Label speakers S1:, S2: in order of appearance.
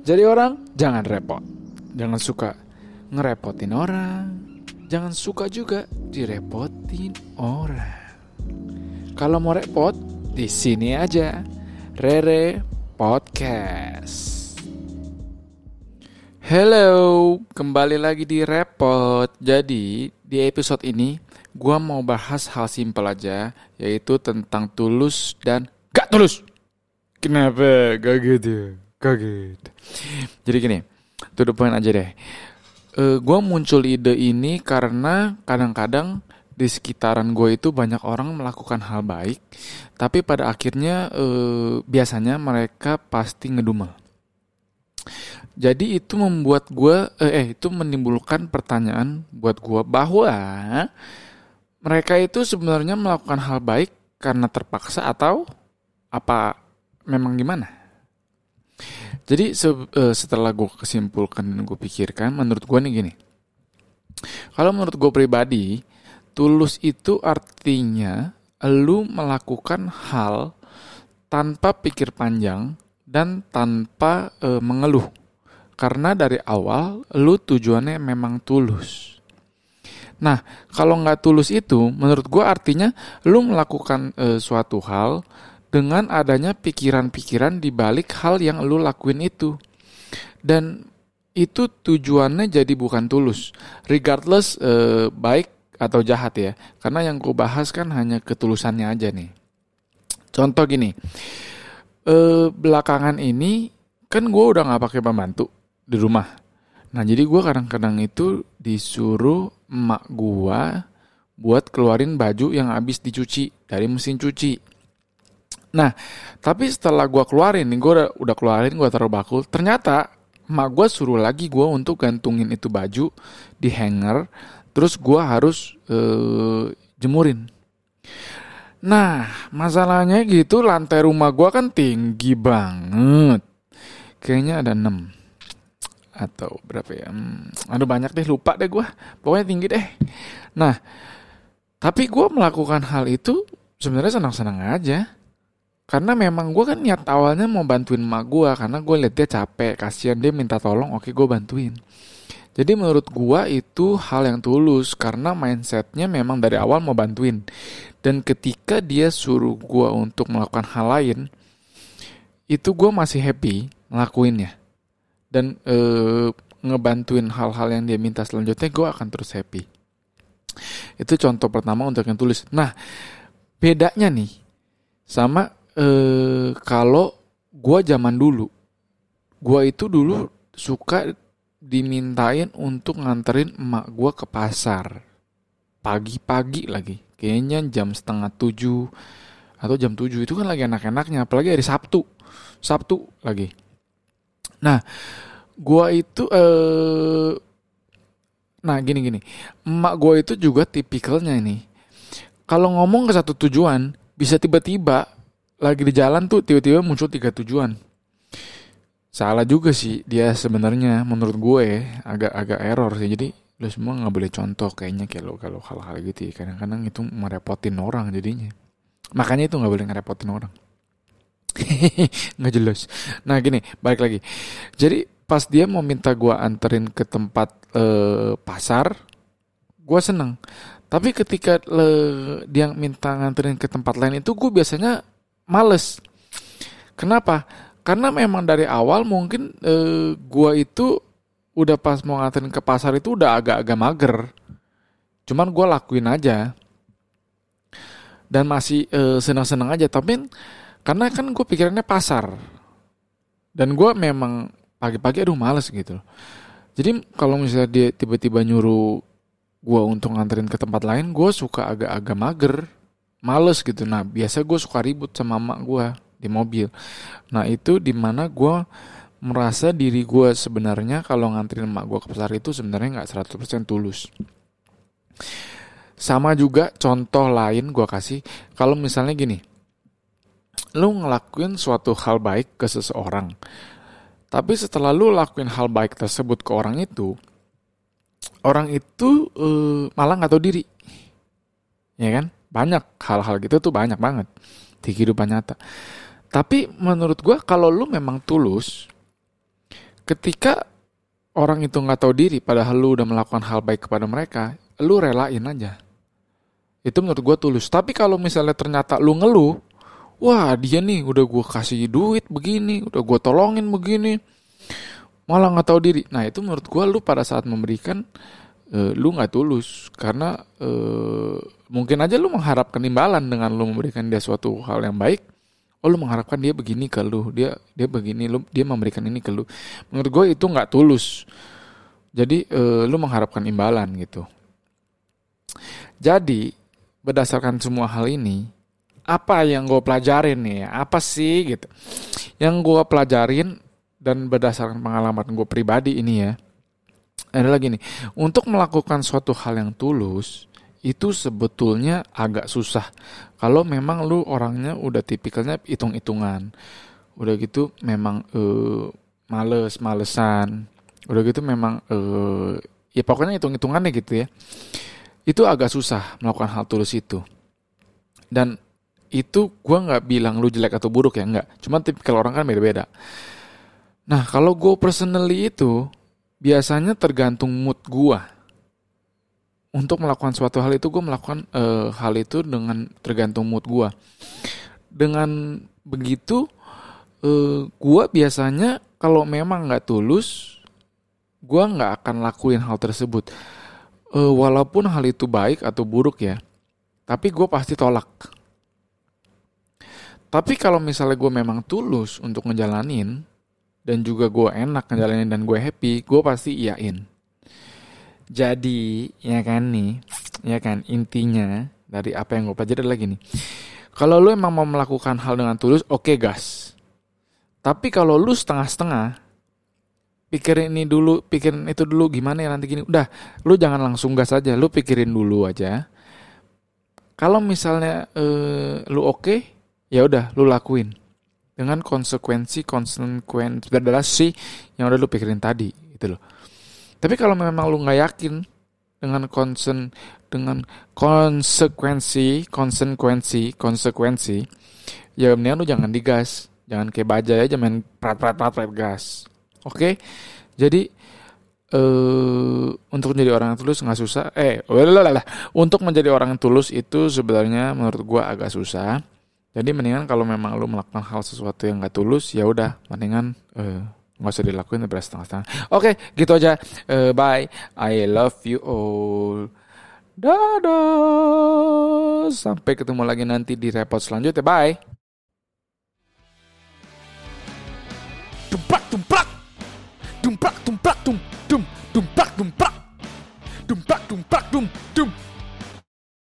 S1: Jadi orang jangan repot. Jangan suka ngerepotin orang. Jangan suka juga direpotin orang. Kalau mau repot, di sini aja. Rere Podcast. Hello, kembali lagi di Repot. Jadi, di episode ini gua mau bahas hal simpel aja, yaitu tentang tulus dan gak tulus. Kenapa? Kaget ya? Kaget. Jadi gini, the point aja deh. Uh, gue muncul ide ini karena kadang-kadang di sekitaran gue itu banyak orang melakukan hal baik, tapi pada akhirnya uh, biasanya mereka pasti ngedumel. Jadi itu membuat gue, eh, eh itu menimbulkan pertanyaan buat gue bahwa mereka itu sebenarnya melakukan hal baik karena terpaksa atau apa memang gimana? Jadi se uh, setelah gue kesimpulkan dan gue pikirkan, menurut gue nih gini. Kalau menurut gue pribadi, tulus itu artinya lu melakukan hal tanpa pikir panjang dan tanpa uh, mengeluh. Karena dari awal lu tujuannya memang tulus. Nah, kalau nggak tulus itu, menurut gue artinya lu melakukan uh, suatu hal dengan adanya pikiran-pikiran di balik hal yang lu lakuin itu. Dan itu tujuannya jadi bukan tulus. Regardless eh, baik atau jahat ya. Karena yang gue bahas kan hanya ketulusannya aja nih. Contoh gini. Eh, belakangan ini kan gue udah gak pakai pembantu di rumah. Nah jadi gue kadang-kadang itu disuruh emak gue buat keluarin baju yang habis dicuci dari mesin cuci. Nah, tapi setelah gue keluarin nih, gue udah, keluarin, gue taruh bakul. Ternyata mak gue suruh lagi gue untuk gantungin itu baju di hanger. Terus gue harus uh, jemurin. Nah, masalahnya gitu lantai rumah gue kan tinggi banget. Kayaknya ada 6 atau berapa ya? Hmm, aduh banyak deh lupa deh gue. Pokoknya tinggi deh. Nah, tapi gue melakukan hal itu sebenarnya senang-senang aja karena memang gue kan niat awalnya mau bantuin emak gue karena gue liat dia capek kasihan dia minta tolong oke gue bantuin. Jadi menurut gue itu hal yang tulus karena mindsetnya memang dari awal mau bantuin. Dan ketika dia suruh gue untuk melakukan hal lain itu gue masih happy ngelakuinnya. Dan e, ngebantuin hal-hal yang dia minta selanjutnya gue akan terus happy. Itu contoh pertama untuk yang tulis nah bedanya nih sama eh kalau gue zaman dulu, gue itu dulu suka dimintain untuk nganterin emak gue ke pasar. Pagi-pagi lagi, kayaknya jam setengah tujuh atau jam tujuh itu kan lagi enak-enaknya, apalagi hari Sabtu, Sabtu lagi. Nah, gue itu eh, nah gini-gini, emak gue itu juga tipikalnya ini. Kalau ngomong ke satu tujuan, bisa tiba-tiba lagi di jalan tuh tiba-tiba muncul tiga tujuan. Salah juga sih dia sebenarnya menurut gue agak-agak error sih. Jadi lo semua nggak boleh contoh kayaknya kayak lo kalau hal-hal gitu ya. Kadang-kadang itu merepotin orang jadinya. Makanya itu nggak boleh ngerepotin orang. nggak jelas. Nah gini, balik lagi. Jadi pas dia mau minta gue anterin ke tempat eh, pasar, gue seneng. Tapi ketika le, dia minta nganterin ke tempat lain itu gue biasanya males. Kenapa? Karena memang dari awal mungkin eh, gua itu udah pas mau nganterin ke pasar itu udah agak-agak mager. Cuman gua lakuin aja. Dan masih eh, senang-senang aja. Tapi karena kan gue pikirannya pasar. Dan gue memang pagi-pagi aduh males gitu. Jadi kalau misalnya dia tiba-tiba nyuruh gue untuk nganterin ke tempat lain, gue suka agak-agak mager males gitu. Nah biasa gue suka ribut sama mak gue di mobil. Nah itu di mana gue merasa diri gue sebenarnya kalau nganterin mak gue ke pasar itu sebenarnya nggak 100% tulus. Sama juga contoh lain gue kasih. Kalau misalnya gini lu ngelakuin suatu hal baik ke seseorang tapi setelah lu lakuin hal baik tersebut ke orang itu orang itu uh, malah nggak tahu diri. Ya kan banyak hal-hal gitu tuh banyak banget di kehidupan nyata. Tapi menurut gue kalau lu memang tulus, ketika orang itu nggak tahu diri padahal lu udah melakukan hal baik kepada mereka lu relain aja. Itu menurut gue tulus. Tapi kalau misalnya ternyata lu ngeluh wah dia nih udah gue kasih duit begini udah gue tolongin begini malah nggak tahu diri. Nah itu menurut gue lu pada saat memberikan uh, lu nggak tulus karena uh, mungkin aja lu mengharapkan imbalan dengan lu memberikan dia suatu hal yang baik oh lu mengharapkan dia begini ke lu dia dia begini lu dia memberikan ini ke lu menurut gue itu nggak tulus jadi uh, lu mengharapkan imbalan gitu jadi berdasarkan semua hal ini, apa yang gue pelajarin nih? Apa sih gitu? Yang gue pelajarin dan berdasarkan pengalaman gue pribadi ini ya, adalah gini, untuk melakukan suatu hal yang tulus, itu sebetulnya agak susah. Kalau memang lu orangnya udah tipikalnya hitung-hitungan, udah gitu memang uh, males, malesan, udah gitu memang uh, ya pokoknya hitung-hitungannya gitu ya itu agak susah melakukan hal tulus itu. Dan itu gue nggak bilang lu jelek atau buruk ya nggak. Cuma tipikal orang kan beda-beda. Nah kalau gue personally itu biasanya tergantung mood gue. Untuk melakukan suatu hal itu gue melakukan uh, hal itu dengan tergantung mood gue. Dengan begitu uh, gue biasanya kalau memang nggak tulus, gue nggak akan lakuin hal tersebut uh, walaupun hal itu baik atau buruk ya, tapi gue pasti tolak. Tapi kalau misalnya gue memang tulus untuk ngejalanin, dan juga gue enak ngejalanin dan gue happy, gue pasti iyain. Jadi, ya kan nih, ya kan intinya dari apa yang gue pelajari adalah gini. Kalau lu emang mau melakukan hal dengan tulus, oke okay, gas. Tapi kalau lu setengah-setengah, pikirin ini dulu, pikirin itu dulu gimana ya nanti gini. Udah, lu jangan langsung gas aja, lu pikirin dulu aja. Kalau misalnya uh, lu oke, okay, ya udah lu lakuin dengan konsekuensi konsekuensi si yang udah lu pikirin tadi gitu loh. Tapi kalau memang lu nggak yakin dengan konsen dengan konsekuensi konsekuensi konsekuensi ya mendingan lu jangan digas jangan kayak baja aja main prat prat prat prat gas Oke, jadi uh, untuk menjadi orang yang tulus nggak susah. Eh, lah, untuk menjadi orang yang tulus itu sebenarnya menurut gue agak susah. Jadi mendingan kalau memang lu melakukan hal sesuatu yang nggak tulus, ya udah, mendingan uh, usah dilakuin beres setengah-setengah. Oke, gitu aja. Uh, bye. I love you all. Dadah. Sampai ketemu lagi nanti di repot selanjutnya. Bye. Tumpak, tumpak dumpak dumpak dum dum dumpak dumpak dumpak dumpak dum dum